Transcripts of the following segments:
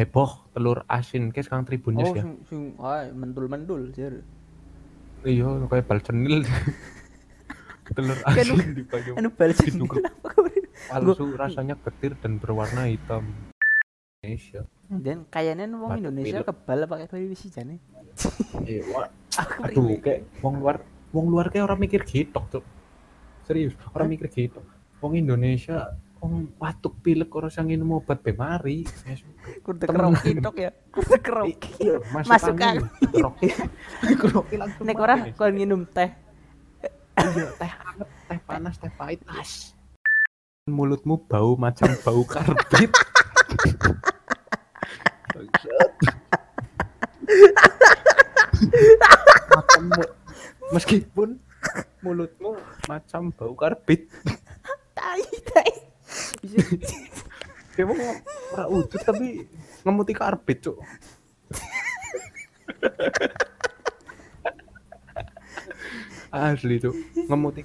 heboh telur asin kes kang tribun Oh, news ya. sing ae mentul-mentul jir. Iya kayak bal cenil. telur asin di Banyumas. Anu bal cenil apa kemarin? palsu rasanya getir dan berwarna hitam. Indonesia. Dan kayaknya wong Indonesia kebal pakai bayi wisi jane. Iya, aduh kayak wong luar wong luar kayak orang mikir gitu tuh. Serius, orang mikir gitu. Wong Indonesia wong batuk pilek orang sang minum obat bemari. Temen. keroki tok ya. Kudu keroki. Iya, Masuk angin. Keroki. Keroki langsung. Nek mati ora nih. kon minum teh. Iya, teh hangat, teh panas, teh pahit. As. Mulutmu bau macam bau karbit. Macam meskipun mulutmu macam bau karbit. Tai tai. Bisa Kayak mau ora wujud tapi ngemuti karbit, Cuk. Asli, Cuk. Ngemuti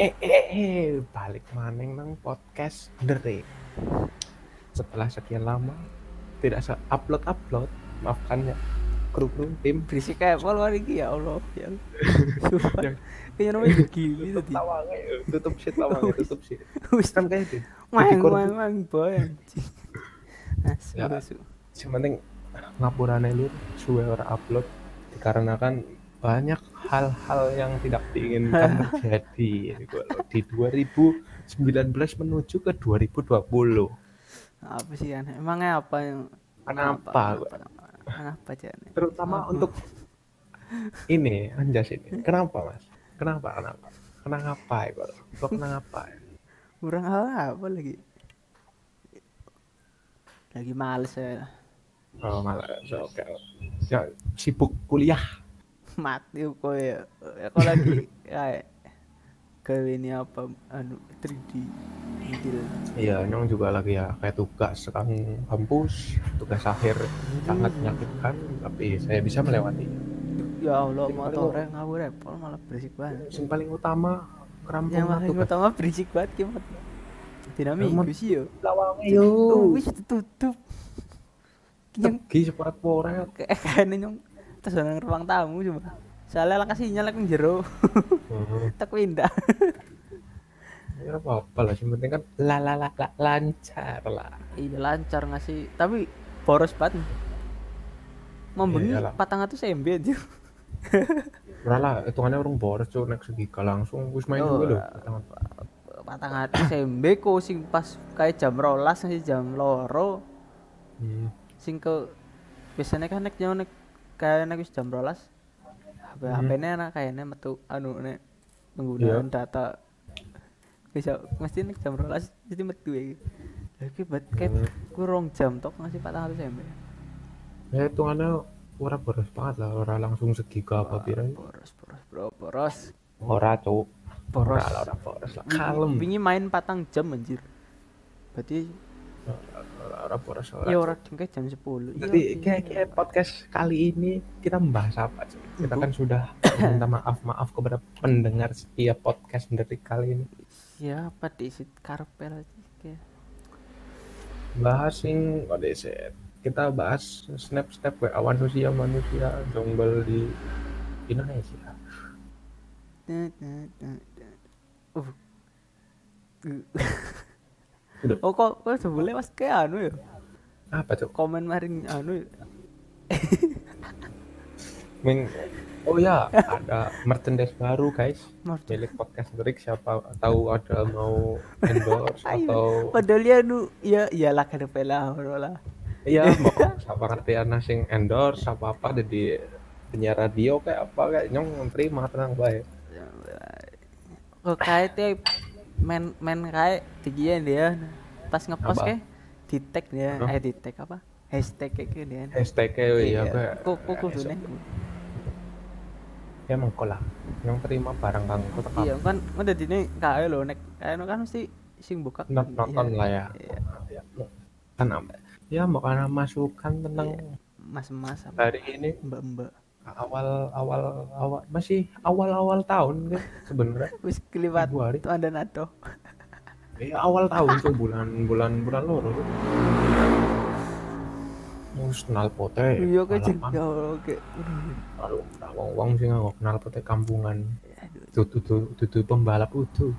eh eh eh balik maning nang podcast Dere. Setelah sekian lama tidak se upload upload, maafkan ya kru kru tim. berisik kayak apa lu iki ya Allah ya. Sumpah. Yang- Kayaknya namanya gini Tutup tawangnya, tutup shit tutup shit. Wis Kan kayak itu. mang mang mang boy. Asu Ya. asu. Yang penting ngapurane lu suwe ora upload dikarenakan banyak hal-hal yang tidak diinginkan terjadi di 2019 menuju ke 2020. Apa sih kan? Emangnya apa yang Kenapa? Kenapa Jan? terutama Apa? untuk ini anjas ini kenapa mas kenapa kenapa kenapa ya kok Kok kenapa ya? Kurang hal apa lagi? Lagi males ya. oh malah so, oke ya sibuk kuliah Mati kok ya. Kalau lagi kayak ke ini apa anu 3D model. iya nyong juga lagi ya kayak tugas kan kampus tugas akhir sangat menyakitkan tapi saya bisa melewati Ya Allah, Yang motornya ngawur repot malah berisik banget. yang paling utama kerampung Yang paling tugas utama berisik banget kimot. Tidak minggu sih yo. lawangnya yo wis tutup. Yang tegi seporat poret kayak nyong terus nang ruang tamu coba. Soalnya lah kasih nyala jero. Tak pindah. ya apa apa lah yang penting kan la la la, la- lancar lah Iya lancar ngasih, tapi boros banget. Membengi Iyalah. patang atus MB aja. Ora lah, hitungannya orang boros cuy naik segiga langsung wis main Oh, juga loh. Patang atus MB kok sing pas kayak jam rolas ngasih jam loro. Hmm. Sing ke biasanya kan nek nyonek kayak nek wis jam rolas. HP Hmm. HP-ne anak kayaknya metu anu nek penggunaan Iya. data bisa mesti nek jam rolas jadi metu ya. Lagi buat kayak Hmm. kurang jam tok ngasih patang atus MB. Ya hitungannya ora boros banget lah, ora langsung segiga apa pira. Boros boros bro boros. Ora cuk. Boros. Ora boros lah. Kalem. Wingi main patang jam anjir. Berarti Ora. ya ora dengke jam 10. Iya, Jadi iya. kayak kayak podcast kali ini kita membahas apa cuy? Kita kan sudah minta maaf maaf kepada pendengar setiap podcast dari kali ini. siapa di sit karpel aja Bahas sing kode set. Kita bahas snap snap WA manusia manusia jombel di Indonesia. Tet. Uh. Oh kok kok sebelah mas? Kayak anu ya? Apa tuh? komen maring anu ya? Min Oh ya, ada merchandise baru guys. Milik podcast Break siapa tahu ada mau endorse atau padahal ya anu ya iyalah kada pela lah iya mau siapa ngerti ana sing endorse apa apa ada di penyiar radio kayak apa kayak nyong terima tenang baik. kok kayak men men kayak tigian dia pas ngepost kayak di tag dia eh di tag apa? Hashtag kayak gini kan hashtagnya ya kayak kok kok kudune. Ya mengko lah. Yang terima barang kang kok tekan iya kan kan dadine kae lho nek kae kan mesti sing buka. Nonton lah ya. Iya. Ya, kan apa ya mau karena masukan tentang mas-mas apa? hari ini. Mbak-mbak awal awal awal masih awal awal tahun kan sebenarnya. Wis keliwat Februari. tuh anda nato. Ya awal tahun tuh bulan bulan bulan loro Mus kenal pote iya balapan. ya oke wong wong sing nggak kenal pote kampungan. Tutu tutu tutu pembalap utuh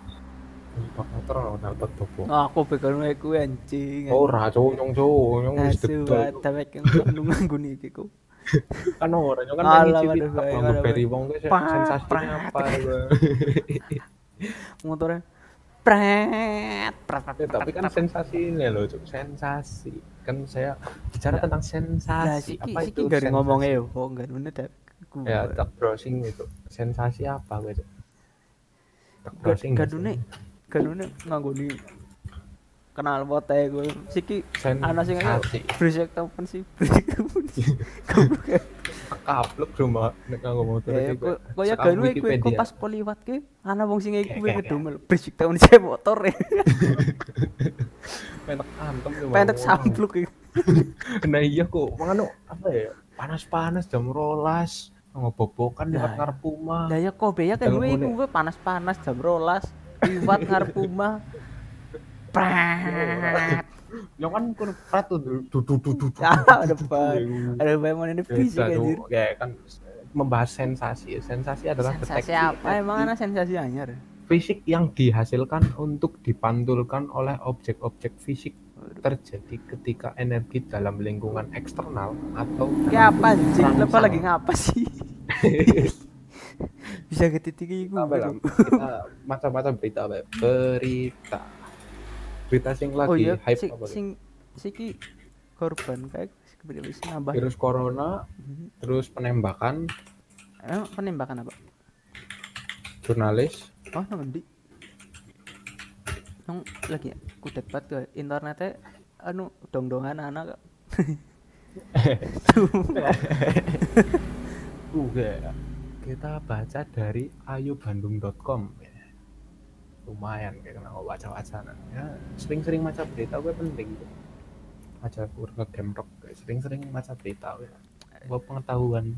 Pak motor kenal pot topo. Oh, aku pegang wae kuwi anjing. Ora cowok nyong cowok nyong wis nunggu ngguni iki ku kan ora nyong kan beri wong kuwi Pak, sensasinya apa motornya. Pret pret pret Ya, tapi kan sensasi ini loh Cuk. sensasi. Kan saya bicara tentang sensasi. apa itu sensasi? ngomongnya yo. Kok enggak bener dah ya tak browsing itu. Sensasi apa gitu tak browsing Gak gadune gadune nganggoni kenal pote gue. Siki ana sing berisik temen sih. Berisik temen ya kaplek cuma nek nganggo motor Eh, iki, kok Sekarang ganu iku iku Wikipedia. pas poliwat ke ana wong sing iku ngedumel berisik temen sih. Motor ya. Pentek antem tuh, pentek sampluk iku nah iya kok. Mangano apa ya? Panas-panas jam rolas. Ngobobokan lewat ngarep omah lah ya kobe ya kan gue panas-panas jam rolas. Liwat ngarep omah pret Yo kan kur prat tuh du du ada apa? ada bayang ini fisik anjir. Kayak kan membahas sensasi. Sensasi adalah sensasi apa? Emang energi ana sensasi anyar? fisik yang dihasilkan untuk dipantulkan oleh objek-objek fisik terjadi ketika energi dalam lingkungan eksternal atau kayak apa Terangsang. lepas lagi ngapa sih? Bisa ke titik iku apa lah kita macam-macam berita apa ya? berita berita sing lagi oh iya hype apa sing siki korban kayak bisa nambah. Virus corona Mhm. terus penembakan. Emang penembakan apa? Jurnalis. Oh nang endi? Nang lagi kudet banget ke internetnya. Anu dong-dongan anak kita baca dari ayubandung.com lumayan kayak kena baca-baca ya sering-sering baca berita gue penting tuh. Game rock kayak sering-sering baca berita gue. Gue pengetahuan.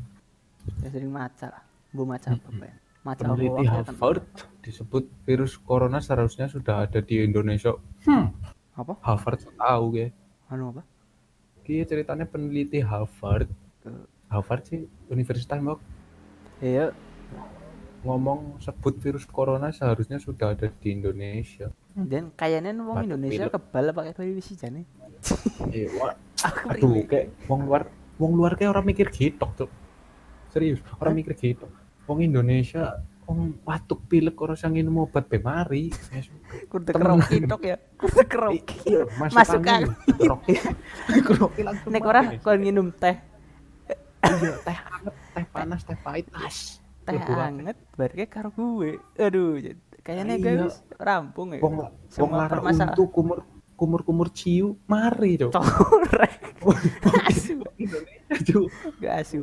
Ya sering maca lah. Bu maca apa Pak? maca apa peneliti kan Harvard disebut virus corona seharusnya sudah ada di Indonesia. Hmm. Apa? Harvard tahu gue anu apa? Ki ceritanya peneliti Harvard. Harvard sih universitas mau iya ngomong sebut virus corona seharusnya sudah ada di Indonesia dan kayaknya wong Indonesia pilek. kebal pakai virus sih jane Iya, aduh, kayak wong luar, wong luar kayak orang mikir gitu, tuh. Serius, orang mikir gitu. Wong Indonesia, wong batuk pilek orang sang minum obat bemari. Temen. keroki tok ya kudu keroki Iya, Masuk angin. Keroki, keroki langsung. nek mati ora nih. kon minum teh Iya, teh hangat, teh panas, teh pahit, as. Teh anget barke karo gue. Aduh kayaknya gue Iya. wis rampung ya. Semua lara permasalahan. untuk kumur, kumur kumur ciu, mari cok. corek asu gak asu.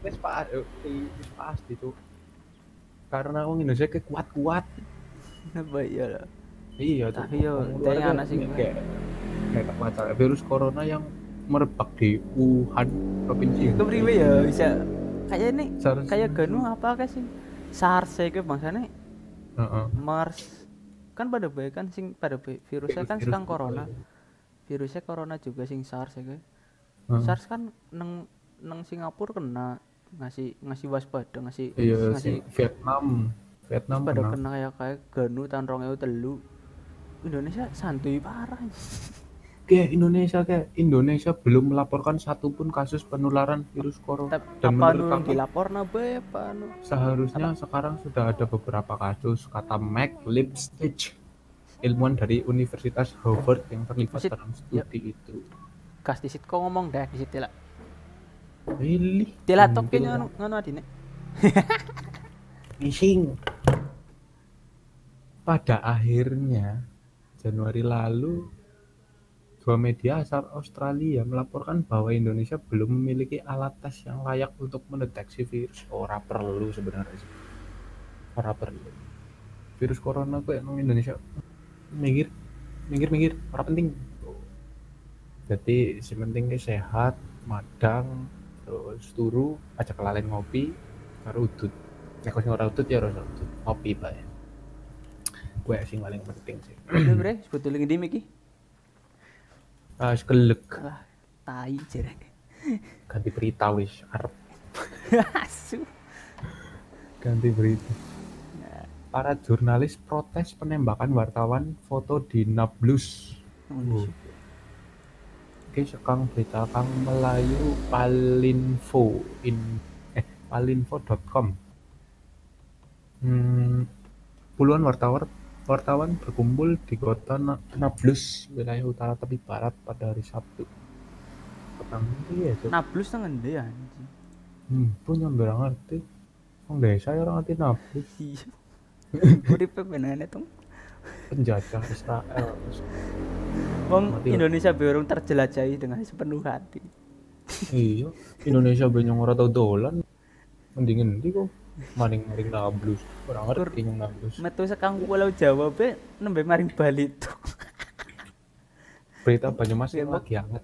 Wis pa- wis pasti tuh karena wong Indonesia kayak kuat-kuat. Apa ya lah iya tuh Tapi yo, Wong teh luar ana kan sing- kayak kayak tak baca virus corona yang merebak di Wuhan provinsi. Itu priwe ya bisa kayak ini Seharusnya- kayak ganu apa kayak sih? SARS ya ke bangsane Heeh. MERS. Kan pada baik kan sing pada baik. Virusnya kan Virus- sekarang corona. virusnya corona juga sing SARS ya ke Heeh. SARS kan neng neng Singapura kena ngasih ngasih waspada ngasih iya ngasih si Vietnam. Vietnam pada kena. kena kayak kayak ganu tahun rong telu. Indonesia santuy parah kayak Indonesia kayak Indonesia belum melaporkan satupun kasus penularan virus corona. Tapi dan apa menurut nu kakak, dilapor nabe apa seharusnya sekarang sudah ada beberapa kasus kata Mac Lipstitch ilmuwan dari Universitas Harvard yang terlibat Maksud- dalam studi itu. Gas disit kok ngomong dah disit lah. Pilih. Tila kayaknya anu anu adine. Fishing. Pada akhirnya Januari lalu dua media asal Australia melaporkan bahwa Indonesia belum memiliki alat tes yang layak untuk mendeteksi virus. Ora perlu sebenarnya sih. Ora perlu. Virus corona kok yang Indonesia mikir mikir mikir ora penting. Jadi si penting ki sehat, madang, terus turu, aja kelalen ngopi, karo udut. Nek sing ora udut ya ora udut. Ngopi bae. Gue sing paling penting sih. Udah bre, sebetulnya ngendi iki? Ah, wis kelek. Wah, tai jere. ganti berita wis arep Asu. ganti berita para jurnalis protes penembakan wartawan foto di Nablus Oh, oke sekang berita kang Melayu Palinfo in eh palinfo.com hmm, puluhan wartawan wartawan berkumpul di kota Na- Nablus wilayah utara tepi barat pada hari Sabtu petang iya Cuk. Nablus nang ngendi ya, anjing? hmm, punya berang ngerti Wong desa ya orang ngerti Nablus Iya. Uripe benane tuh. penjajah Israel Wong. Indonesia berung terjelajahi dengan sepenuh hati. iya Indonesia banyak ora tau dolan mendingin di kok maring-maring nablus. Orang ngerti yang nablus. Metu sekang pulau Jawa be nembe maring Bali tuh. berita Banyumas yang lagi hangat.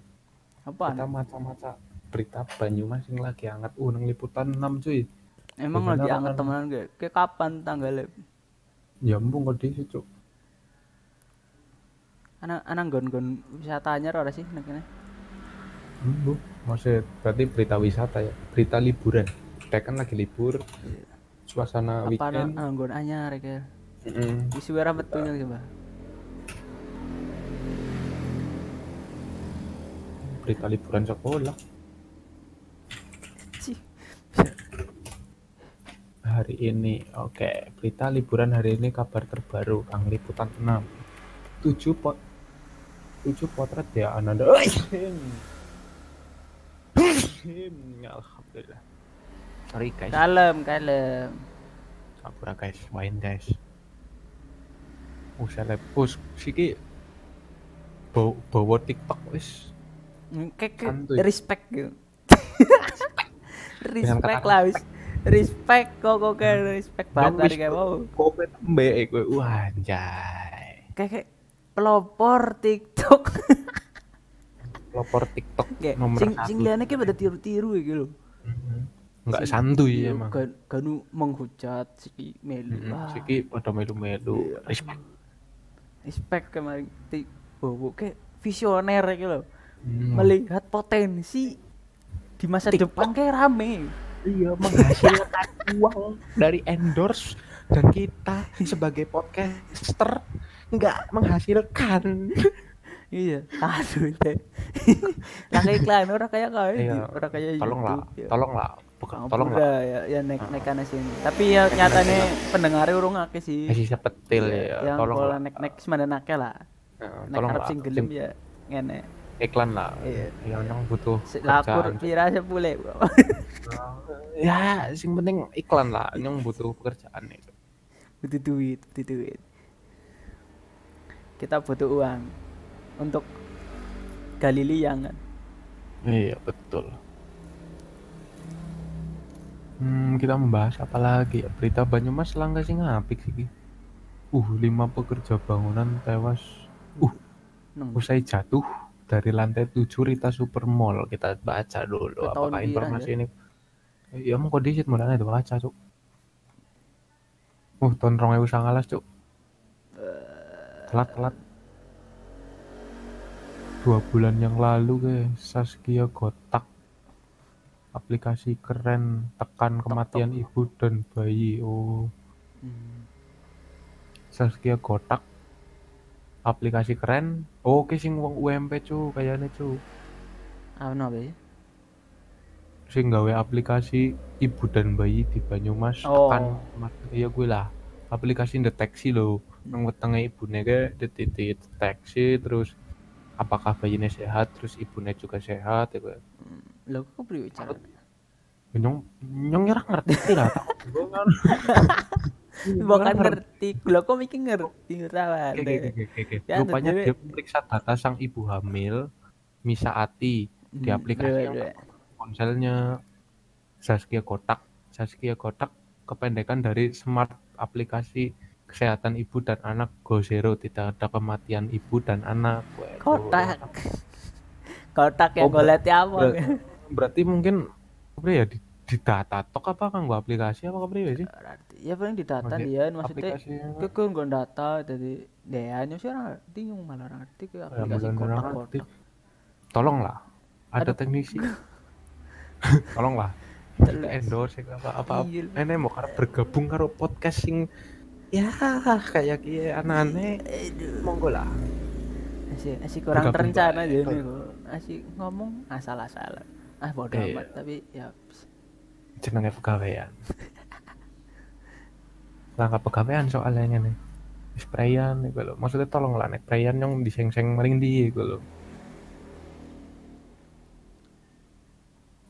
Apaan? kita maca-maca berita Banyumas yang lagi hangat. Uh nang liputan 6 cuy. Emang lagi orang kan- temenan kayak kayak kapan tanggalnya? ya ampun kok di situ Anak anak gon-gon wisatanya ora sih nek kene? bu maksud berarti berita wisata ya? Berita liburan kita kan lagi libur. Suasana Apa weekend. anak gon anyar kayak Mm-mm. isi wera metu nya coba. berita liburan sekolah hari ini oke. Berita liburan hari ini kabar terbaru kang liputan 6 tujuh pot tujuh potret ya ananda. Alhamdulillah sorry guys Kalem, kalem. Kapura guys main guys usah lepus siki bawa, bawa tiktok wis kayak Santuy. respect gitu. Respect lah wis. Respect kok kok kayak respect banget wis, kayak mau. kopi mbek gue wah anjay kayak pelopor TikTok. pelopor tiktok nomor sing satu sing liane kayak pada tiru-tiru gitu loh. Nggak santuy iya, emang Kan kanu menghujat si melu. Mm-mm, Wah, Siki pada melu-melu respect. respect kemarin ti bobo kayak visioner gitu loh. Hmm. Melihat potensi di masa depan kayak rame. Iya menghasilkan uang dari endorse dan kita sebagai podcaster nggak menghasilkan. Iya, aduh teh. Lah kayak iklan orang kayak kau Iya, orang kayak tolonglah, ya. tolonglah, bukan Ampun tolonglah. dah, ya, ya naik naik kana sini. Tapi ya nyatanya pendengarnya urung akeh sih. Kasih sepetil ya, Yang tolonglah. kalau naik naik semana akeh lah. Nah, Naik tolonglah. harap sing gelem Sim- ya ngene. iklan lah. Iya. Yang yang butuh pekerjaan. pira sepule. bro. Ya, sing penting iklan lah, yang butuh pekerjaan itu. butuh duit, butuh duit. Kita butuh uang untuk gali liang kan. Iya betul. Hmm, kita membahas apa lagi? Berita Banyumas langka sing apik sih. Uh, lima pekerja bangunan tewas. Uh, usai jatuh dari lantai 7 Rita Supermall. Kita baca dulu Ke tahun apakah informasi ya? ini. Ya mau kondisi mulanya itu baca, Cuk. Uh, tahun 2019, Cuk. Telat, telat. Dua bulan yang lalu ke Saskia Gotak aplikasi keren tekan kematian ibu dan bayi oh. Hmm. Saskia Gotak. Aplikasi keren. Oh, oke sing wong UMP cu kayaknya cu Apa ya? sing gawe aplikasi ibu dan bayi di Banyumas Oh. tekan iya gue lah. Aplikasi deteksi lo nang wetenge ibune ke deteksi terus apakah bayinya sehat terus ibunya juga sehat ya gue Lo kok priwe cara? nyong nyong nyerang ngerti lah gue kan bukan ngerti lo kok mikir ngerti oke. Ya, Rupanya dia memeriksa data sang ibu hamil, Misa Ati, di Hmm, aplikasi yang dua. ponselnya Saskia Kotak. Saskia Kotak kependekan dari Smart Aplikasi Kesehatan Ibu dan Anak Go Zero. Tidak ada kematian ibu dan anak. Kotak kotak yang Oh, golet ya apa Ber- berarti mungkin apa ya di, di data tok apa kan gua aplikasi apa apa sih? Berarti, ya paling di data dia maksudnya ke ke nggon data jadi dia sih orang ngerti yang malah orang ngerti ke Ya, aplikasi bener-bener kotak ngerti. kotak Tolonglah. Ada Aduh. teknisi. Tolonglah. Jelas. endorse ya, apa apa Iya. ene mau karena bergabung karo podcast sing ya kayak kia aneh-aneh monggo lah Asih, asih kurang Bergabung terencana jadi. Asih ngomong asal-asalan. Ah bodoh Iya. amat tapi ya jenenge pegawaian. Langkah pegawaian soalnya nih. Sprayan nih lho maksudnya tolong lah nek sprayan yang diseng-seng maring di gue lho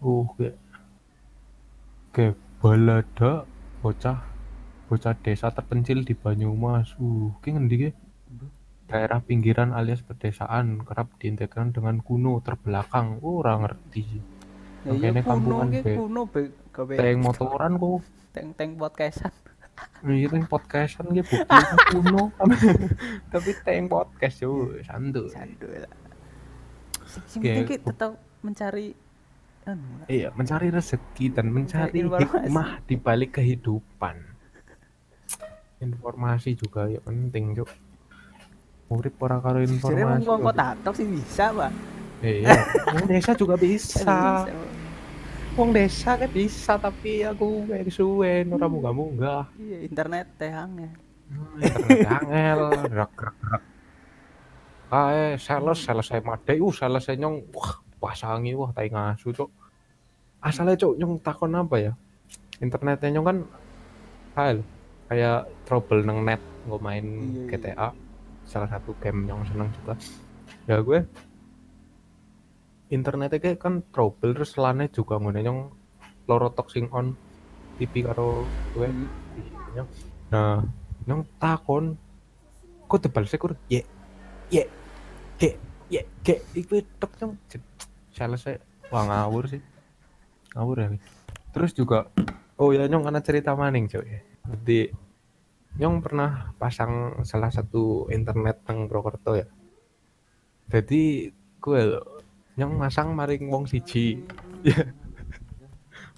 uh kayak kayak balada bocah bocah desa terpencil di Banyumas. Uh ki ngendi daerah pinggiran alias pedesaan kerap diintegrasikan dengan kuno terbelakang. Uh, ora ngerti ya iya kuno ki kuno be. Gawe teng motoran kok. teng-teng podcastan. Iya teng podcastan gitu bukti kuno. Tapi teng podcast yo santuy Sandu lah. Sing penting ki tetap mencari anu iya mencari rezeki dan mencari informasi. hikmah di balik kehidupan. Informasi juga ya penting cuk urip ora karo Jadi informasi wong kok tatok sih bisa, Pak. Iya. Wong desa juga bisa. Wong desa kan bisa tapi aku kayak suwen ora munggah munggah Iya, internet teh angel. internet angel. Gerak gerak kae sales sales saya made uh sales saya nyong. Wah pasangi wah tai ngasu cok asalnya cok nyong takon apa ya? Internetnya nyong kan kayak kayak trouble neng net nggak main Iya, iya. GTA salah satu game yang seneng juga. Ya gue internetnya kayak kan trouble terus lane juga ngono nyong loro sing on TV karo gue Hmm. nyong nah nyong takon. Kok tebal sekur ye ye ye ye ke. Iku tok nyong Jet, selesai wah ngawur sih. Ngawur ya terus juga oh ya nyong ada cerita maning cuy jadi nyong pernah pasang salah satu internet nang Prokerto ya. Jadi gue nyong masang maring wong siji.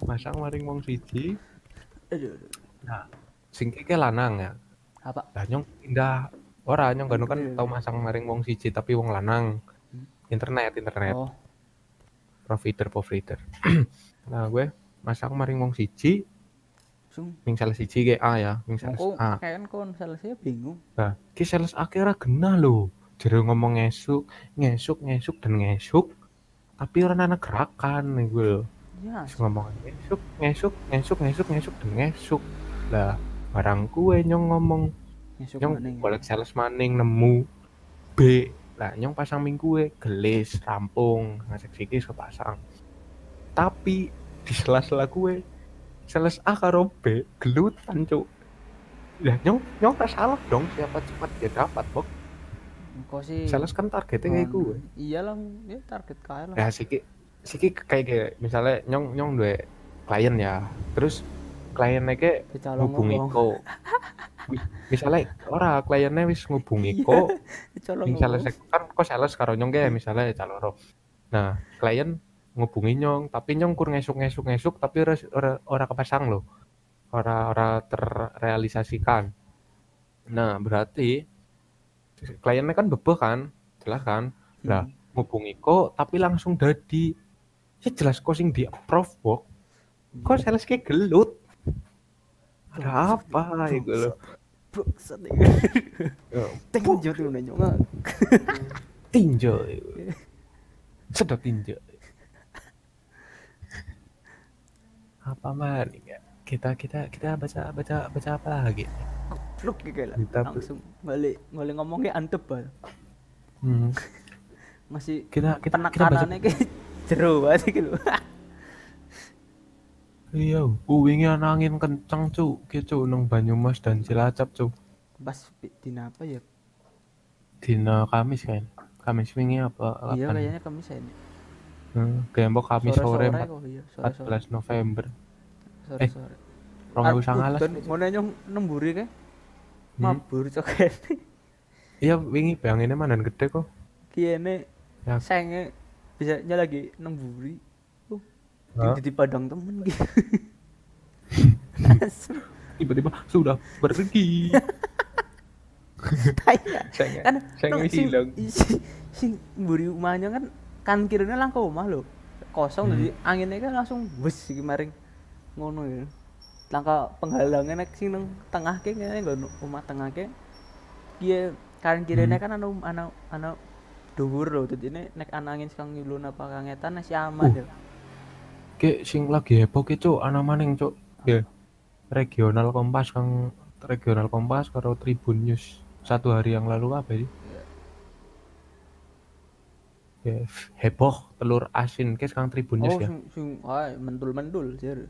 Masang maring wong siji. Nah sing keke lanang ya. Apa? lah nyong pindah. Ora nyong gak kan tau masang maring wong siji tapi wong lanang. Internet internet. Oh, provider provider. Nah gue masang maring wong siji. Ming salah siji ke A ya ming salah Aku A. kan kon salah saya bingung. nah ki sales akhirnya genah lho. Jero ngomong ngesuk ngesuk ngesuk dan ngesuk tapi orang anak gerakan nih gue lho Ya, Terus ngomong ngesuk ngesuk ngesuk ngesuk ngesuk dan ngesuk. Lah barang kue nyong ngomong nyesuk nyong maning. golek sales maning nemu B. Lah nyong pasang minggu gelis rampung ngasek sikis kepasang tapi di sela-sela kue sales A karo B gelutan cuk. Lah nyong nyong tak salah dong siapa cepat dia dapat bok Engko sih. sales kan targetnya kayak gue Iyalah, ya target kaya lah. ya siki siki kayak kayak misalnya nyong nyong dua klien ya terus kliennya kayak ngomong. ko Mi- misalnya ora kliennya wis ngubungi ko Yang sales ngomong. kan kok sales karo nyong kayak misalnya caloro. Nah, klien ngubungi nyong, tapi nyong kur ngesuk-ngesuk-ngesuk tapi ora ora, ora kepasang loh. Ora ora terrealisasikan. Nah, berarti kliennya kan bebeh kan, jelas kan? Lah, Hmm. ngubungi kok tapi langsung dadi ya jelas kok sing di approve kok. Kok sales kayak gelut. Ada apa itu loh? Bangsat ya. Ya, Tinju tuh nanya nggak. tinjo sedot tinjo apa man ya kita kita kita baca baca baca apa lagi Fluk gitu lah. Langsung balik balik ngomongnya antep bal. hmm, Masih kita kita penekanannya kayak jeru banget gitu. Iya, wingi ana angin kenceng, Cuk. Ki, Cuk, nang Banyumas dan Cilacap, Cuk. Pas dina apa ya? Dina Kamis kan. Kamis wingi apa? Iya kayaknya Kamis ya. ini. Hmm, Gembok Kamis sore kok iya, sore-sore. 14 November. Sore-sore. Rong ewu Aku sangalas. dan ngono nyong nemburi kae. Mabur coket. Iya, wingi bayanginnya mana gede kok. Kiyene Ya. senge bisa lagi nemburi. Uh, Hah? di, di padang temen gitu. Tiba-tiba sudah pergi. Saya kan saya hilang. sing, sing mburi umahnya kan kan kirinya lang ke omah lho. Kosong Hmm. jadi anginnya kan langsung bus iki maring ngono ya. Langkah penghalangnya nek sing nang tengah ke ngene lho omah tengah ke. Kiye kan kirine Hmm. kan ana ana ana dhuwur lho dadi ini nek ana angin sekang nyulun apa kangetan masih aman Uh. ya. Ki sing lagi heboh ki, Cuk, ana maning, Cuk. Ya. Regional Kompas kang Regional Kompas karo Tribun News satu hari yang lalu apa sih? Ya, heboh telur asin ki kang Tribun News Oh, ya. sing sing mentul-mentul sir.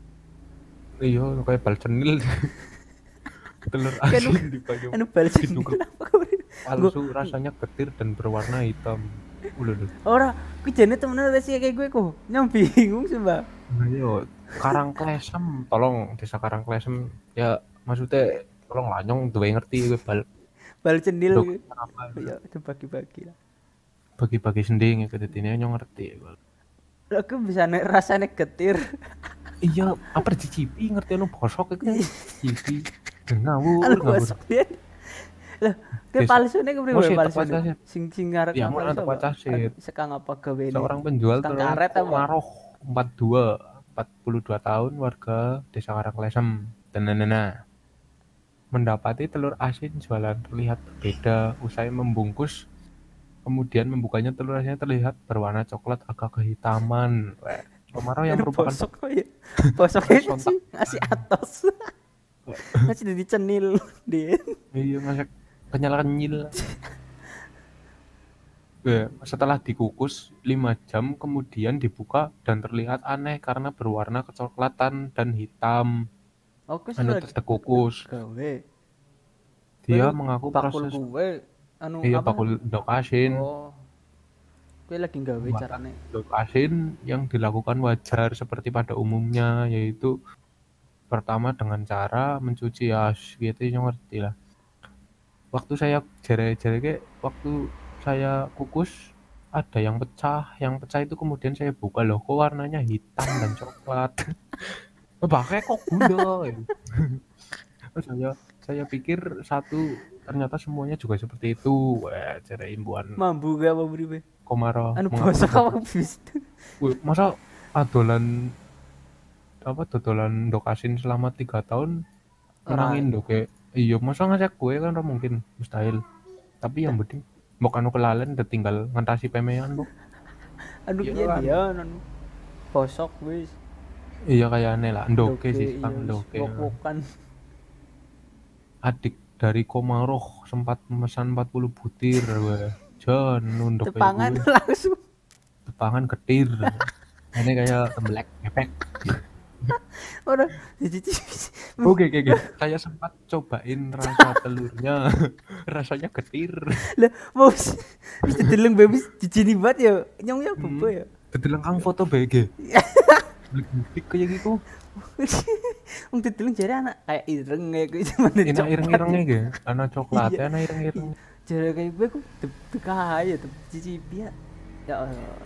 Iya, kayak bal cenil. telur asin di Banyumas. Anu bal sendiri. palsu rasanya getir dan berwarna hitam. Udah, udah. Ora, ku jane temenan wis kayak gue kok. Nyong bingung sumpah. Nah, yo Karangklesem, tolong desa Karangklesem ya maksudnya tolong lanyong duwe ngerti gue bal Bal cendil Dok, Ya, itu bagi-bagi lah. bagi-bagi sending ya kedetine nyong ngerti. Bal. Lah, Aku bisa rasanya getir. Iya, apa dicicipi ngerti anu bosok iku. Cicipi. Ngawur, Anu ngawur. masuk dia. Lah, ke Des- palsu nih kepriwe Masih palsu. Sing sing ngarep Ya, tepat apa? saja. Anu, Sekang apa ini? Seorang penjual Tukang telur karet apa? Maroh 42 42 tahun warga Desa Karanglesem. Tenenena. Mendapati telur asin jualan terlihat berbeda usai membungkus kemudian membukanya telur asinnya terlihat berwarna coklat agak kehitaman. Weh, Komarau yang Anu merupakan bosok kok ya. Bosoknya Sontak. sih ngasih atas. Ngasih jadi cenil dia. Iya, masih kenyal kenyil. Ya, setelah dikukus 5 jam kemudian dibuka dan terlihat aneh karena berwarna kecoklatan dan hitam. Oke, Anu sudah terkukus. Dia mengaku proses gue anu iya apa? bakul dok asin. Oh. Kowe lagi gawe carane. Asin yang dilakukan wajar seperti pada umumnya yaitu pertama dengan cara mencuci ya gitu yang ngerti lah. Waktu saya jere-jere ke waktu saya kukus ada yang pecah, yang pecah itu kemudian saya buka loh, kok warnanya hitam dan coklat. Pakai kok gula. gitu. Saya saya pikir satu ternyata semuanya juga seperti itu. Wah, cara imbuan Mambu gak apa beri Komaro. Anu masa adolan apa dodolan ndok asin selama tiga tahun menangin ndok kayak iya masa ngasih kue kan ora mungkin mustahil tapi yang penting mau anu kelalen udah tinggal ngentasi pemean bu Anu Iya kan. dia anu bosok wis. iya kayak aneh lah ndoke Doke, sih iya, kang wis. ndoke Wok-wokan. adik dari Komaroh sempat memesan 40 butir weh Jan nunduk kayak Tepangan gue langsung. tepangan ketir ini kayak tembelek efek Ora dicuci. Oke, oke, oke. Saya sempat cobain rasa telurnya. Rasanya getir. Lah, bos. Wis dideleng bae wis dijini banget ya. Nyong ya bebo ya. Kedeleng kang foto BG. Blik kayak gitu. Wong dideleng jare anak kayak ireng kayak gitu Enak ireng-irengnya gitu. Anak coklat, Iya. enak ireng-ireng. Jare kayak gue kok teka ya tuh cicipi ya. Ya Allah.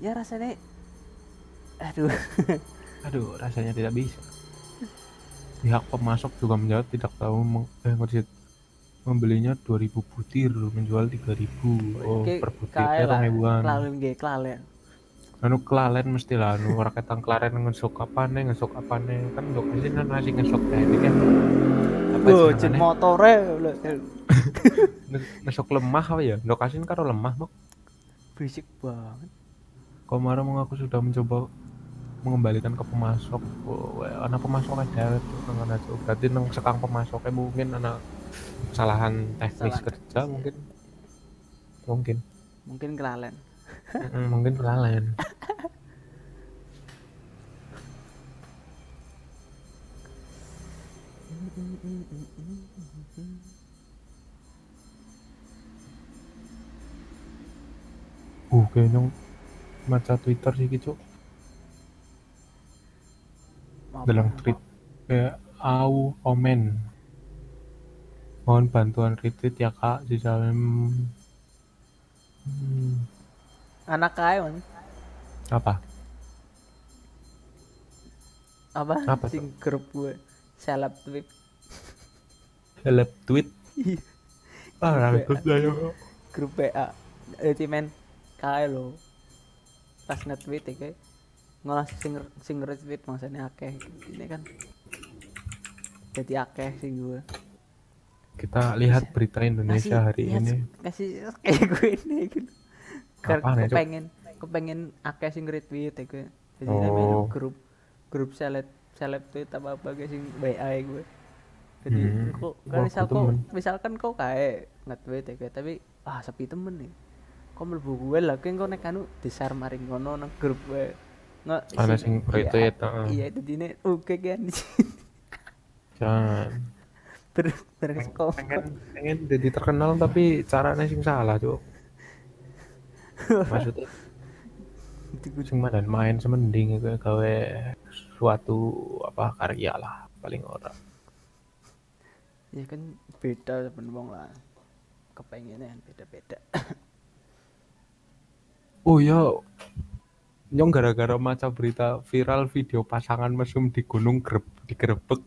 ya rasanya aduh Aduh, rasanya tidak bisa. Pihak pemasok juga menjawab tidak tahu meng- eh, ngerti membelinya 2000 butir, menjual 3000. Oh, Kayak per butir ya 2000-an. kelalen ge kelalen Anu kelalen mesti lah, anu ora ketang kelaren ngesok apane, ngesok apane. Kan dok asin kan masih ngesok teknik kan. Jenengane? jen motore. Nes- nesok lemah apa ya? Ndok asin karo lemah, Bok. berisik banget Komaro mengaku sudah mencoba mengembalikan ke pemasok. Oh, anak pemasok ada nang ana Cuk. Berarti nang sekang pemasoknya mungkin anak kesalahan teknis Salah. kerja mungkin. Mungkin. mungkin kelalen mungkin kelalen. Uh, kayaknya maca Twitter sih gitu. Dalam tweet. kayak au komen. Mohon bantuan retweet ya kak di dalam hmm, anak kaya apa? apa, Apa sing grup gue. Seleb tweet Seleb tweet. Iya. Ah, Iya. rambut saya. grup PA jadi men kaya lo pas nge-tweet ya kayak ngolah sing sing retweet maksudnya akeh ini kan jadi akeh sing gue Kita lihat berita Indonesia hari lihat- ini. kasih kayak gue ini gitu Apaan ya, kepengen kepengen akeh sing retweet ya gue jadi Oh. namanya grup grup seleb seleb tweet apa apa kayak sing WA ya gue jadi Hmm. kok kan misal kok misalkan kau kayak nge-tweet ya gue tapi ah sepi temen nih kok mlebu gue lah kau nek anu di-share maring ngono nang grup gue nggak Ana sing retweet, heeh. iya jadi ini oke kan Jangan. ber ber kok pengen pengen jadi terkenal tapi caranya sing salah cuk maksudnya sing dan main semending itu gawe suatu apa karya lah paling ora ya kan beda temen wong lah. Kepengennya beda-beda. Oh ya nyong gara-gara maca berita viral video pasangan mesum di gunung grep digerebek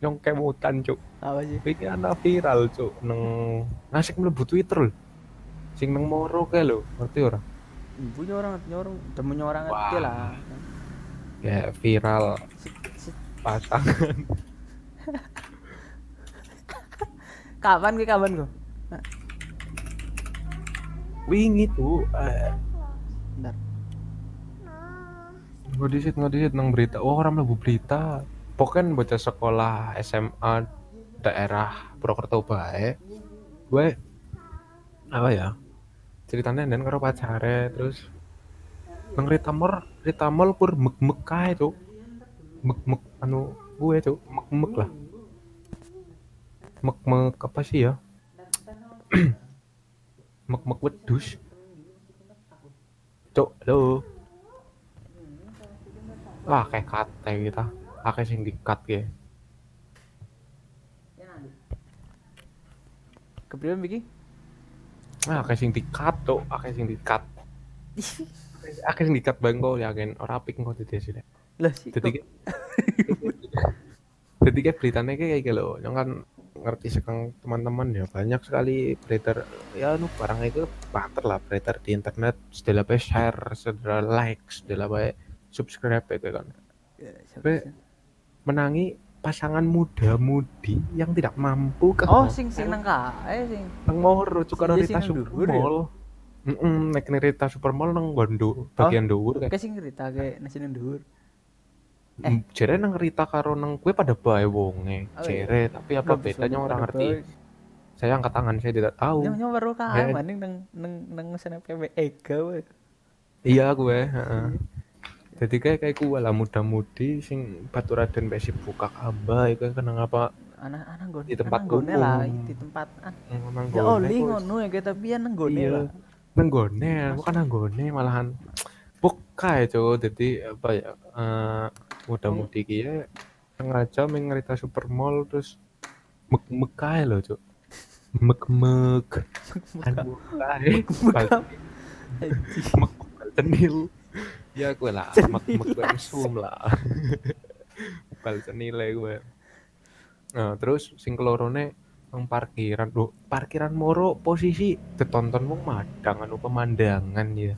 nyong kemutan cuk. Apa sih? Ini anak viral cuk neng ngasih mlebu twitter lho. Sing neng moro kae lho ngerti ora? Ibu nyorong nyorong temu nyorong Wah. aja lah. Ya viral. Pasangan kapan ke kapan kok wingi tuh eh, bentar. Ngodisit ngodisit nang berita. Oh orang mlebu berita. Pokoknya bocah sekolah SMA daerah Purwokerto bae. Gue apa ya? Ceritanya dan karo pacare terus nang ritamor ritamol kur mek mek kae tuh mek mek anu gue tuh mek mek lah mek mek apa sih ya? Mek mek wedus cuk halo. Wah kayak kate kita pakai sing dikat ya kepriwe iki ah kayak sing dikat tuh akeh sing dikat. Akeh sing dikat bang kok yakin ora apik kok dadi sih lah sih jadi kayak beritanya kayak gitu loh yang kan ngerti sekarang teman-teman ya banyak sekali beredar ya nu barang itu pater lah beredar di internet setelah apa share setelah like setelah apa subscribe ya kan. Ya, Be- sih? menangi pasangan muda-mudi yang tidak mampu ke oh sing sing nang kae sing. Nang moro cuk karo Iya, Rita ya? Supermall Heeh, nek ning Rita Supermall nang Bondo bagian dhuwur kayak sing kayak nasi nang dhuwur eh. jere nang Rita karo nang kue pada bae wonge Oh, iya. jere tapi apa bedanya orang ngerti saya angkat tangan saya tidak tahu nyawa baru Kayak- kae maning nang nang nang sana PW Ega we. iya gue heeh. jadi kayak kayak gue lah muda-mudi sing batu raden besi buka kaba itu kan apa Anak-anak gone. Di tempat gone lah di tempat ah. Ya oli ngono ya tapi ya nang gone iya lah. nang gone bukan nang gone malahan buka ya cowok jadi apa ya eh muda-mudi kia sengaja mengerita supermall terus mek mek kae. Loh cok mek mek mek mek cenil. Ya gue lah mek mek sum lah. Bukal cenil gue nah terus sing kelorone nang parkiran. Loh, parkiran moro posisi ditonton wong madang anu pemandangan ya.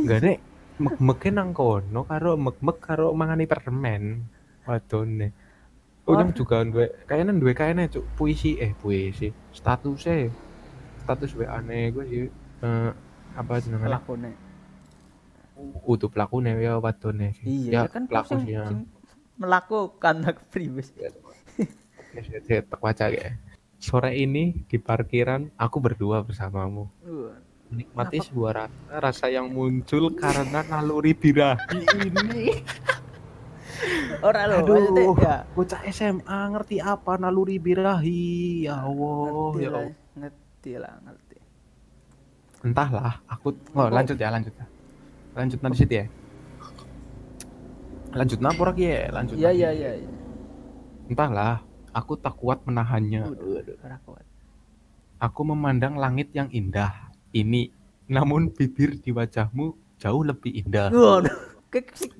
Enggak nek mek meke nang kono karo mek mek karo mangani permen. Wadone Ujung Wah. juga duwe kayaknya duwe kayaknya cuk puisi. Eh puisi. Statusnya status WA ne gue sih. Eh, apa jenenge Lakone. utuh pelaku nih ya wadone sih Iya ya kan pelaku sih ya. melakukan hak pribadi. Saya- saya tak baca ya. Sore ini di parkiran aku berdua bersamamu. Wah, menikmati Kenapa? sebuah rasa rasa yang muncul karena naluri birahi ini ora lho maksudnya Aduh, ya bocah SMA ngerti apa naluri birahi? Ya Allah, ngerti ya lah Allah. ngerti lah ngerti Entahlah, aku oh, lanjut ya, lanjut ya. Lanjut nanti situ ya. Lanjut napa lagi ya? Lanjut. iya iya iya. Entahlah, aku tak kuat menahannya. Waduh, ora kuat Aku memandang langit yang indah. Ini, namun bibir di wajahmu jauh lebih indah.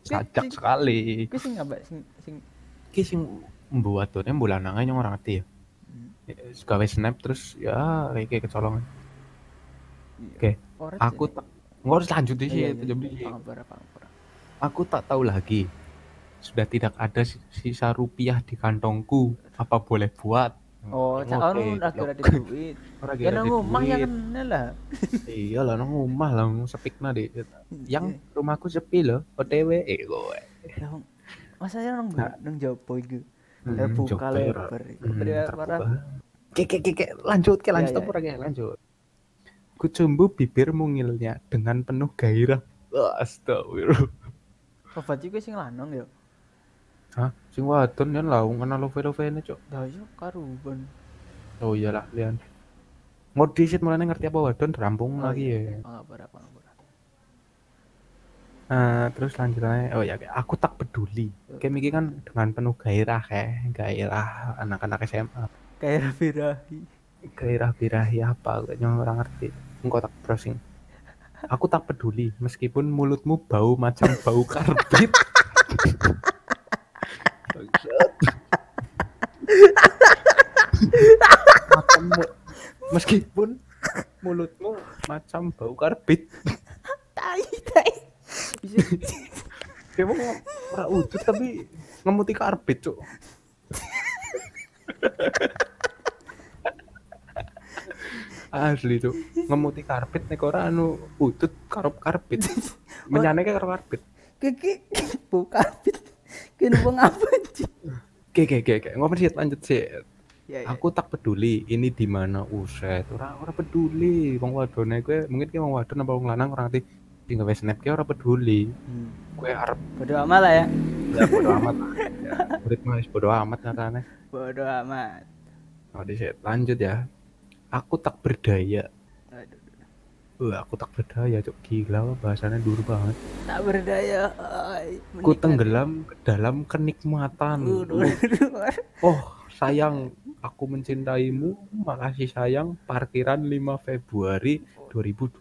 Sajak sekali. ki sing apa sing sing Ki sing membuat tuh bulan nangan yang orang ngerti ya. Hmm. Gawe snap terus ya kayak kecolongan. Oke, Ora aku tak nggak harus lanjut di Iya, sini. iya. Aku tak tahu lagi. Sudah tidak ada si- sisa rupiah di kantongku. Apa boleh buat? Oh, cak Oke, ono lagi blok. ada duit. Ora Ya ada nang omah ya kan lah. Iya lah nang omah lah sepikna. Iya. Yang rumahku sepi loh. OTW eh gue. Ya, masa ya nang Nah. nang jopo iku. Ya buka Jogja, lebar. terbuka. Kek kek kek lanjut ke lanjut Ya, apa lagi lanjut. Kucumbu bibir mungilnya dengan penuh gairah. Astagfirullah. Obat iku sing lanang ya. Hah? Sing wadon kan laung ana love-lovene, Cok. Lah yo karuban. Oh iyalah, lian. Ngodi sih mulane ngerti apa wadon rampung Oh, lagi iya. ya. Pangapura, pangapura. Nah, terus lanjutannya, oh ya, aku tak peduli. Kayak mikir kan dengan penuh gairah kayak gairah anak-anak SMA. Kayak birahi. Gairah birahi apa? Kayaknya orang ngerti. Engkau tak browsing. Aku tak peduli meskipun mulutmu bau macam bau karbit. Macam meskipun mulutmu macam bau karbit. Tai, tai. Dia mau ora tapi ngemuti karbit, Cuk. Asli, Cuk. Ngemuti karbit nek ora anu wujud karup karbit. Menyane kayak karo karbit. Kiki buka fit. Kene wong apa sih? Oke, oke, oke, oke. Ngomong sih lanjut sih. Ya, ya. Aku tak peduli ini di mana uset. Ora ora peduli. Wong wadone kowe mungkin ki wong wadon apa wong lanang ora ngerti. Di gawe snap ki ora peduli. Hmm. Kowe arep Bodo amat lah ya. ya bodo amat. Ya, murid bodo amat nyatane. Bodo amat. Oh, di lanjut ya. Aku tak berdaya. Wah, aku tak berdaya, cok gila bahasanya dulu banget. tak berdaya. Ay, Ku menikmati. tenggelam ke dalam kenikmatan. Oh, sayang, aku mencintaimu. Makasih sayang. Parkiran 5 Februari 2020.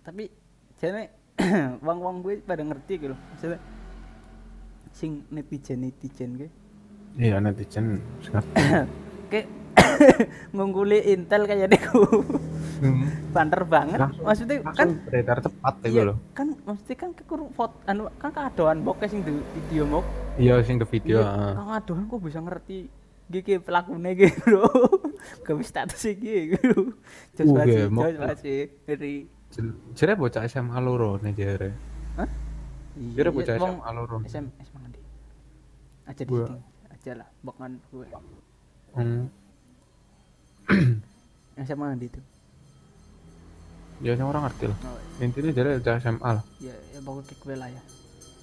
Tapi jane wong-wong gue pada ngerti gitu loh. Maksudnya sing netizen netizen gue Iya, netizen kayak ngungguli Intel kayak deku Hmm, banter banget Langsung- maksudnya kan Langsung beredar cepat ya iya, loh. kan maksudnya kan kekurung foto anu kan keadoan bokeh sing di video mok Iya, sing the video. iya kan keadoan kok bisa ngerti gigi pelakunya gitu bro gak bisa status gitu jos sih gemok. jos sih Jel- Jere bocah SMA loro nih jere. Hah? Jere Iya, bocah SMA loro. SM SMA ngendi? Aja di. Aja lah, bokan gue. Hmm. SMA ngendi itu? Ya sing orang ngerti lah. Oh, Intinya jere bocah SMA lah. ya, ya pokoknya gue lah ya.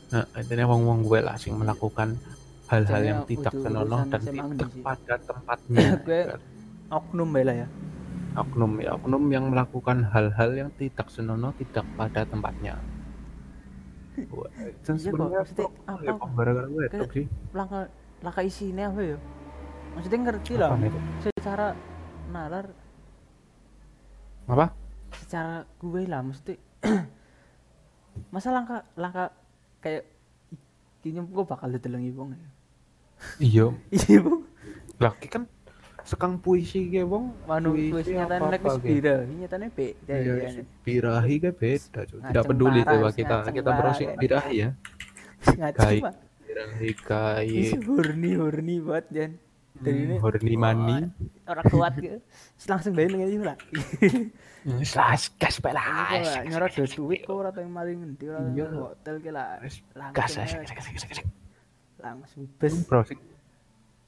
Nah, intinya wong-wong gue lah sing melakukan hal-hal yang tidak udah senonoh dan tidak sih. pada tempatnya. Gue- kan. Oknum bae lah ya. Oknum ya, oknum yang melakukan hal-hal yang tidak senonoh, tidak pada tempatnya. Wah, Iya sebenarnya apa ya, gara-gara gue Kayak- itu sih. Laka laka isinya apa ya? Maksudnya ngerti lah. Secara nalar, Apa? secara gue lah mesti masa langka langka kayak kayaknya gue bakal ditelengi wong ya. Iya, Iya, Bang. laki kan sekang puisi ke wong. Manu wis nyatane nek wis bira, nyatane beda Iya, ya. birahi ke beda. Tidak peduli coba kita kita browsing ya. birahi ya. Ngaji. Birahi kai. Horny horny banget Jan. Dari ini horny money. orang kuat gitu. Langsung bae ngene lah. Slas gas pelas. Nyorot do duit kok ora tau yang maling ngendi ora Iya. hotel Langsung Gas, gas, gas, gas, gas, gas. langsung bes. Browsing.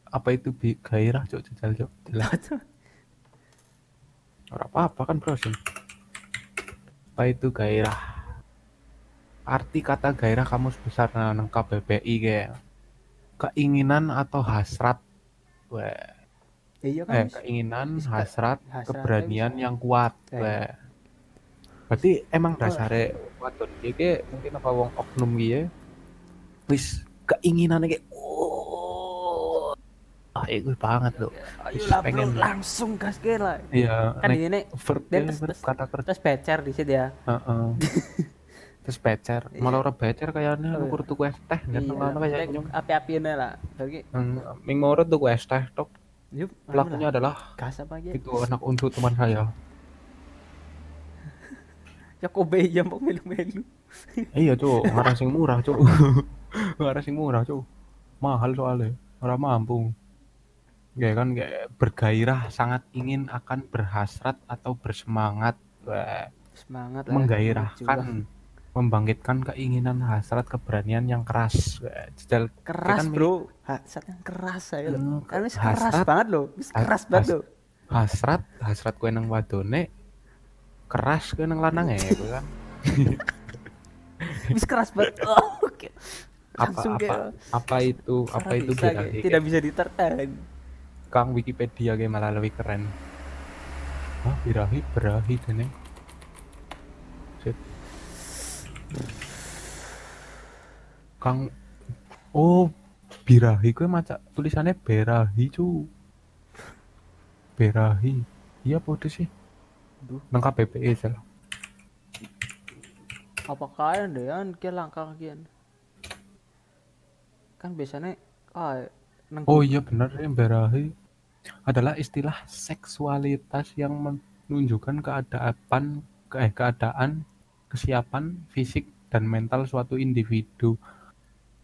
Apa itu bi gairah, Cuk? Jajal, Cuk. Jelas. Ora apa-apa kan browsing. Apa itu gairah? arti kata gairah kamus besar nang KBBI kayak keinginan atau hasrat Weh. iya kan eh keinginan hasrat hasratnya keberanian yang kuat Eh. Weh. berarti emang dasare wadon iki mungkin apa wong oknum iki ya, wis keinginan kayak oh ah itu banget loh ayo lah bro pengen. langsung gas ke lah iya kan ini verb ya, terus- kata kerja terus becer di situ ya Heeh. terus becer. Iya. malah ora becer kayaknya Oh, iya. ukur tuku es teh kan iya ngono kayak tek api-api ini lah. Jadi ming mau tuku es teh tok. Yuk pelakunya adalah gas apa gitu itu anak unsu teman saya. Ya kobe ya mau melu-melu. Iya cuk. Ngarang sing murah cuk. Ngarang sing murah cuk. Mahal soalnya. Ora mampu. Ya kan kayak bergairah sangat ingin akan berhasrat atau bersemangat semangat lah menggairahkan. Membangkitkan keinginan hasrat keberanian yang keras. Jajal keras kan bro. Hasrat yang keras saya. Hmm, loh kan wis keras hasrat- banget loh. Wis has- keras banget loh. hasrat hasrat kue nang wadone keras kue nang lanang ya gitu kan. Wis keras banget. Oh, oke. Apa langsung apa kayak apa itu apa itu bisa, beda? kayak tidak bisa ditertahan Kang Wikipedia kayak malah lebih keren. Hah, birahi berahi dene Kang oh birahi kue maca tulisannya berahi cu. Berahi. Iya apa sih? Duh. nang KPPE salah. Apa kalian deh kan kia langkah kian? Kan biasanya ah neng Oh iya benar ya berahi. Adalah istilah seksualitas yang menunjukkan keadaan ke eh, keadaan kesiapan fisik dan mental suatu individu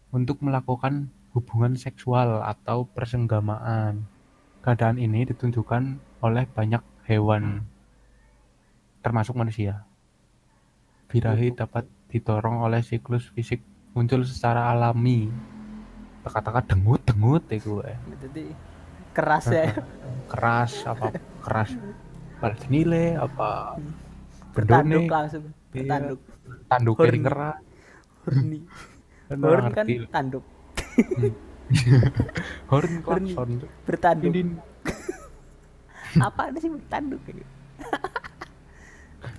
untuk melakukan hubungan seksual atau persenggamaan. Keadaan ini ditunjukkan oleh banyak hewan termasuk manusia. Birahi dapat didorong oleh siklus fisik muncul secara alami. Kata-kata dengut-dengut itu eh. jadi keras ya. Keras apa? Keras. Balas nilai apa? Bertanduk bendone. Langsung Iya. bertanduk tanduk Horny. kering keras. Horny. Horn kan tanduk. Horn Horny. klakson bertanduk. Apa ada sih bertanduk kayak gitu?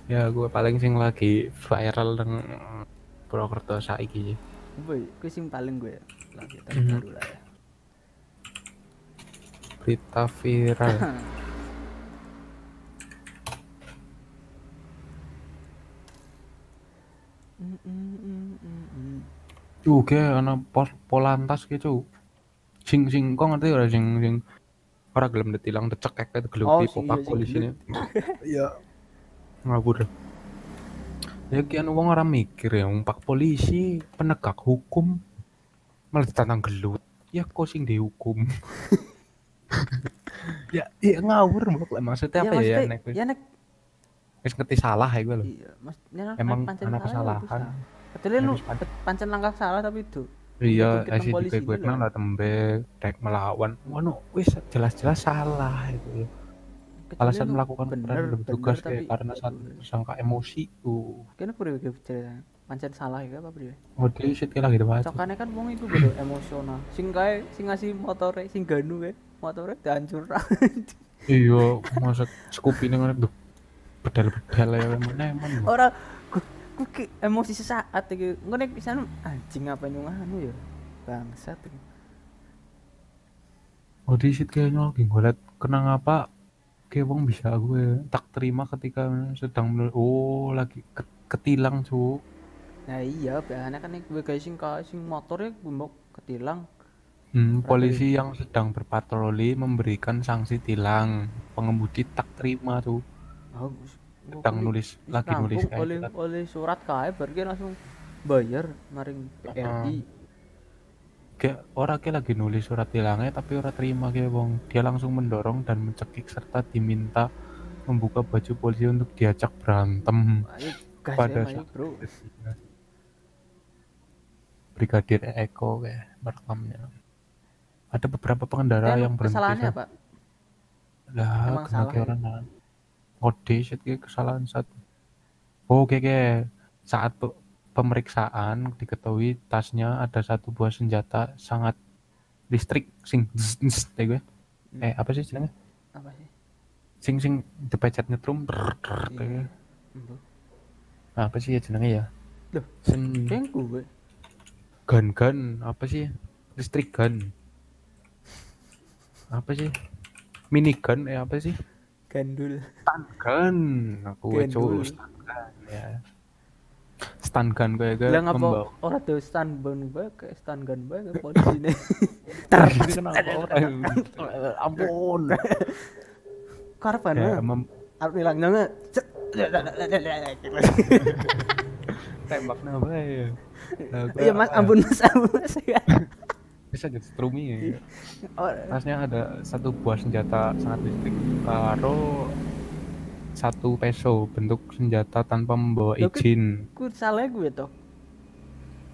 ya gue paling sing lagi viral dengan Purwokerto saiki sih. Boy gue sing paling gue lagi Mhm. terbaru lah ya. Berita viral Mm, mm, mm, kayak ana pos polantas gitu sing sing kok ngerti ora? Sing sing ora gelem ditilang dicekek itu Oh, geluti sing popak iya, sing polisi ini gelut. iya. Ngawur. Ya kian wong ora mikir ya pak polisi penegak hukum malah ditantang gelut. Ya kok sing dihukum ya iya ngawur mbok. Lah maksudnya apa ya, ya nek ya nek wis ngerti salah ya gue loh iya mas Emang pancen ana salah ya kesalahan. kecuali lu pancen. langkah salah tapi itu. Iya ICD polisi gue kenal lah tembe dek melawan. Wano wis jelas-jelas salah itu alasan melakukan bener, peran bener, bertugas kayak karena itu. saat tersangka emosi tuh. Kene pura gue cerita. Pancen salah ya apa priwe oh dia shit lagi debat cokane kan wong iku beda emosional. Sing kae sing ngasih motore sing ganu kae motore dihancur. Iya masa ini ngeliat tuh bedal-bedal ya mana emang. Ora ku, ku ki emosi sesaat iki. Ngene pisan anjing apa nyung anu ya? Bangsat oh di shit kayaknya lagi. Ngeliat kenang apa kayak wong bisa gue tak terima ketika sedang oh lagi ke- ketilang cu nah iya biasanya kan gue guys sing kae sing motor ya gue mau ketilang. Hmm, polisi yang sedang berpatroli memberikan sanksi tilang. Pengemudi tak terima tuh oh, sedang nulis lagi nulis kayak oleh gitu. oleh surat kae berarti langsung bayar maring PRI kayak orang kayak lagi nulis surat tilangnya tapi orang terima kayak wong. Dia langsung mendorong dan mencekik serta diminta membuka baju polisi untuk diajak berantem. Ayo pada ya ayo, saat bro. Brigadir Eko kayak merekamnya ada beberapa pengendara yang berhenti kesalahannya sa- apa? Lah Emang kena salah. kayak ya? orang kode shit kesalahan satu oh kayak kayak saat pe- pemeriksaan diketahui tasnya ada satu buah senjata sangat listrik sing gue. eh apa sih jenengnya apa sih? Sing sing dipecet nyetrum Iya. Nah, apa sih ya ya? Loh, sen gue. Gun gun apa sih? Listrik gun. Apa sih? Minigun eh apa sih gandul. Stun gun aku Gandul. coba stun gun ya. Stun gun kayak gue bilang apa? membawa orang tuh stun gun bae kayak stun gun bae kayak polisi nih Ini kenapa orang ampun. Karpan ya, mem- harus bilang nggak tembak nama ya. Iya mas. Ampun mas. Ampun mas bisa jadi strumi ya. Oh, tasnya ada satu buah senjata sangat listrik karo satu peso bentuk senjata tanpa membawa izin. ku salah gue tuh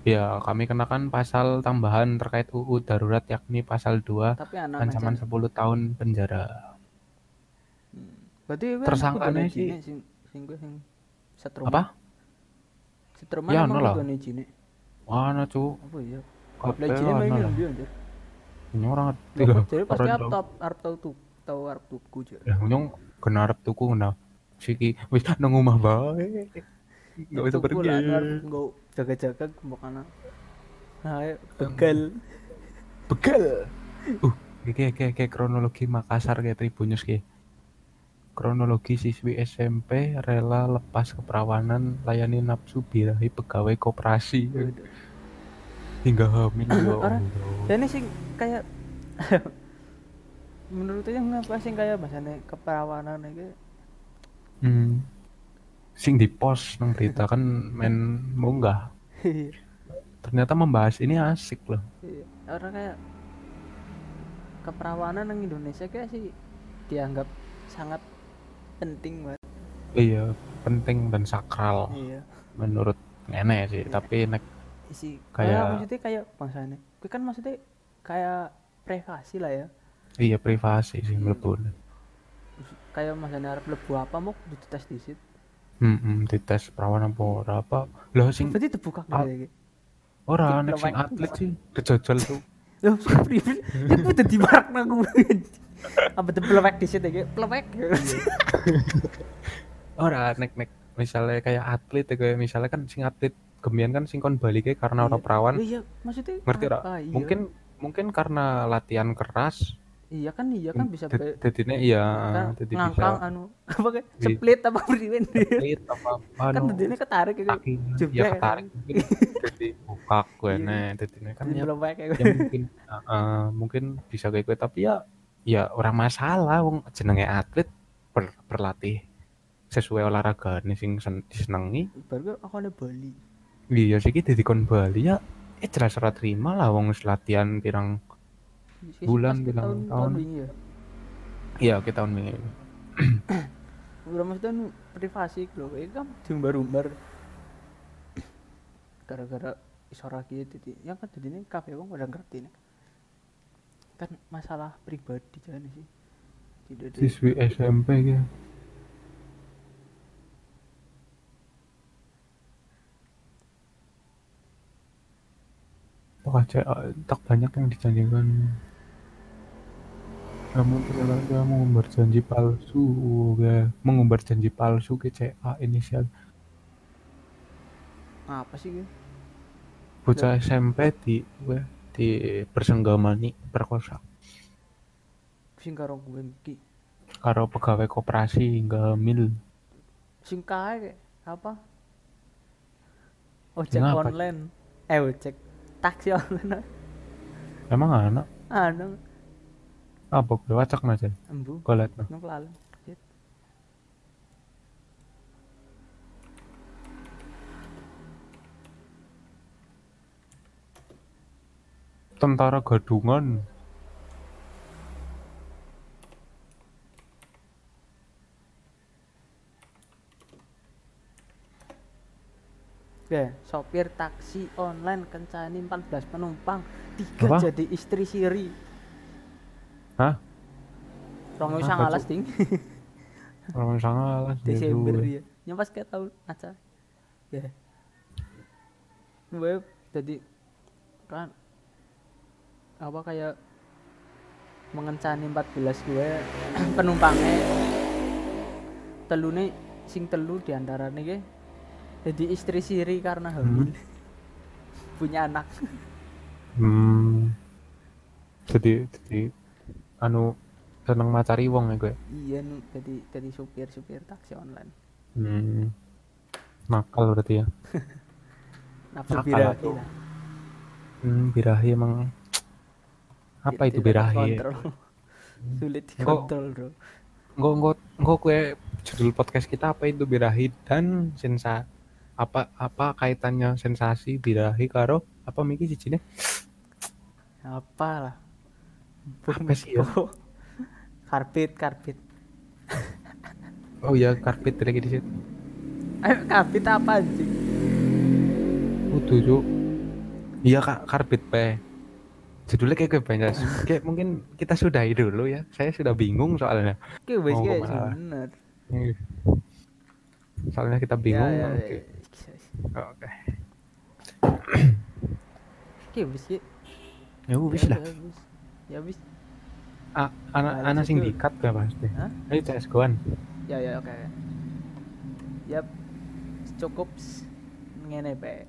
ya kami kenakan pasal tambahan terkait UU darurat yakni pasal 2 tapi anak ancaman 10 tahun penjara. Berarti gue Tersangkanya sih- sing sing gue sing setrum apa? Setrum Ya, no lah. mana cu apa ya kabeh lah jine main dia anjir. Ini orang Loh, jadi pasti arep tau arep tau tuh tau arep tuku aja ya nyong kena arep tuku nah siki wis nang omah bae. Nggak bisa pergi. Enggak jaga-jaga mau kana. Nah, begal. begal. Uh kayak kayak kayak kronologi Makassar kayak Tribunnews kayak kronologi siswi SMP rela lepas keperawanan layani nafsu birahi pegawai koperasi hingga hamil ya Orang- ini sing kayak menurut yang apa sing kayak bahasane keperawanan iki hmm. sing di post nang berita kan main munggah. Ternyata membahas ini asik loh. Iya, orang kayak keperawanan yang Indonesia kayak sih dianggap sangat penting banget. iya penting dan sakral Iya. menurut nenek sih. Tapi nek Isi kayak Kayak- maksudnya kayak bangsane. Kuwi kan maksudnya kayak privasi lah ya. iya privasi sih mlebu Kayak masane arep lebu apa mau dites disit. hmm, dites perawan apa ora apa lah sing Berarti terbuka Ah. gitu. ora nek sing atlet sih dijajal tuh Loh, pribadi itu udah di marak nang gue. Apa tuh pelewek situ kayak pelewek. ora nek nek misalnya kayak atlet ya kayak misalnya kan sing atlet gemian kan sing kon balik karena Iya. perawan Iya, maksudnya ngerti ora apa? Iya. mungkin mungkin karena latihan keras iya kan iya kan bisa dad- be- dadine iya kan jadi bisa ngangkang anu apa kayak Iya. split apa priwen atlet apa kan anu dadine ketarik gitu. kaki jeblek ya kan. ketarik jadi bukak gue Iya. nih dadine kan ya ya mungkin uh, mungkin bisa kayak gue tapi ya ya orang masalah wong jenenge atlet ber, berlatih sesuai olahraga nih sing sen, disenengi baru aku ada Bali iya sih kita kon Bali ya eh jelas ora terima lah wong latihan pirang Bulan bilang tahun tahun. ya iya. Kita tahun ini udah maksudnya nu privasi lho kayak kan diumbar-umbar. Gara-gara isora gitu jadi yang kan jadi ini kafe bang pada ngerti nih kan masalah pribadi jadi sih. Tidak siswi SMP ya Wah, CA, tak banyak yang dijanjikan. Kamu ternyata mengumbar janji palsu, ya. mengumbar janji palsu ke CA inisial. apa sih gitu Bocah SMP di, weh, di persenggamani perkosa. sing karo gue Karo pegawai koperasi hingga mil. sing kae apa ojek online eh ojek taksi online Emang anak? anu Apa gue wacak aja? embu Gue liat no. lalu Tentara gadungan. Ya, sopir taksi online kencani 14 penumpang, tiga Apa? jadi istri siri. Hah? Rong Hah, usah ngalas baju? ting. Orang salah Desember ya. Yang pas kayak tahun aca. Ya. gue jadi kan apa kayak mengencani 14 gue penumpangnya telune sing telu di antara nih jadi istri siri karena hamil punya anak Hmm. Jadi jadi anu seneng macari wong ya gue. iya nu jadi jadi supir supir taksi online Hmm. Nakal berarti ya. Nakal birahi lah Hmm, birahi emang apa Tidak itu birahi? kontrol. sulit dikontrol bro Enggak enggak enggak kue judul podcast kita apa itu birahi dan sensa apa apa kaitannya sensasi birahi karo apa miki sijine apa lah apa sih ya? karbit karbit Oh iya karpet lagi di situ. ayo karbit apa anjing Udah cuk. Iya kak karbit pe. Judulnya kayak banyak. Kayak mungkin kita sudahi dulu ya. Saya sudah bingung soalnya. Guys, ke mana? bener. Soalnya kita bingung. Ya, ya, Oke. Oke. Oke, Sikit habis sikit. Ya habis ya, lah. Ya habis. Ah, anak anak sing dikat ke pasti. Hah? Ini CS goan. Ya ya oke. Okay. Yap. Cukup ngene bae.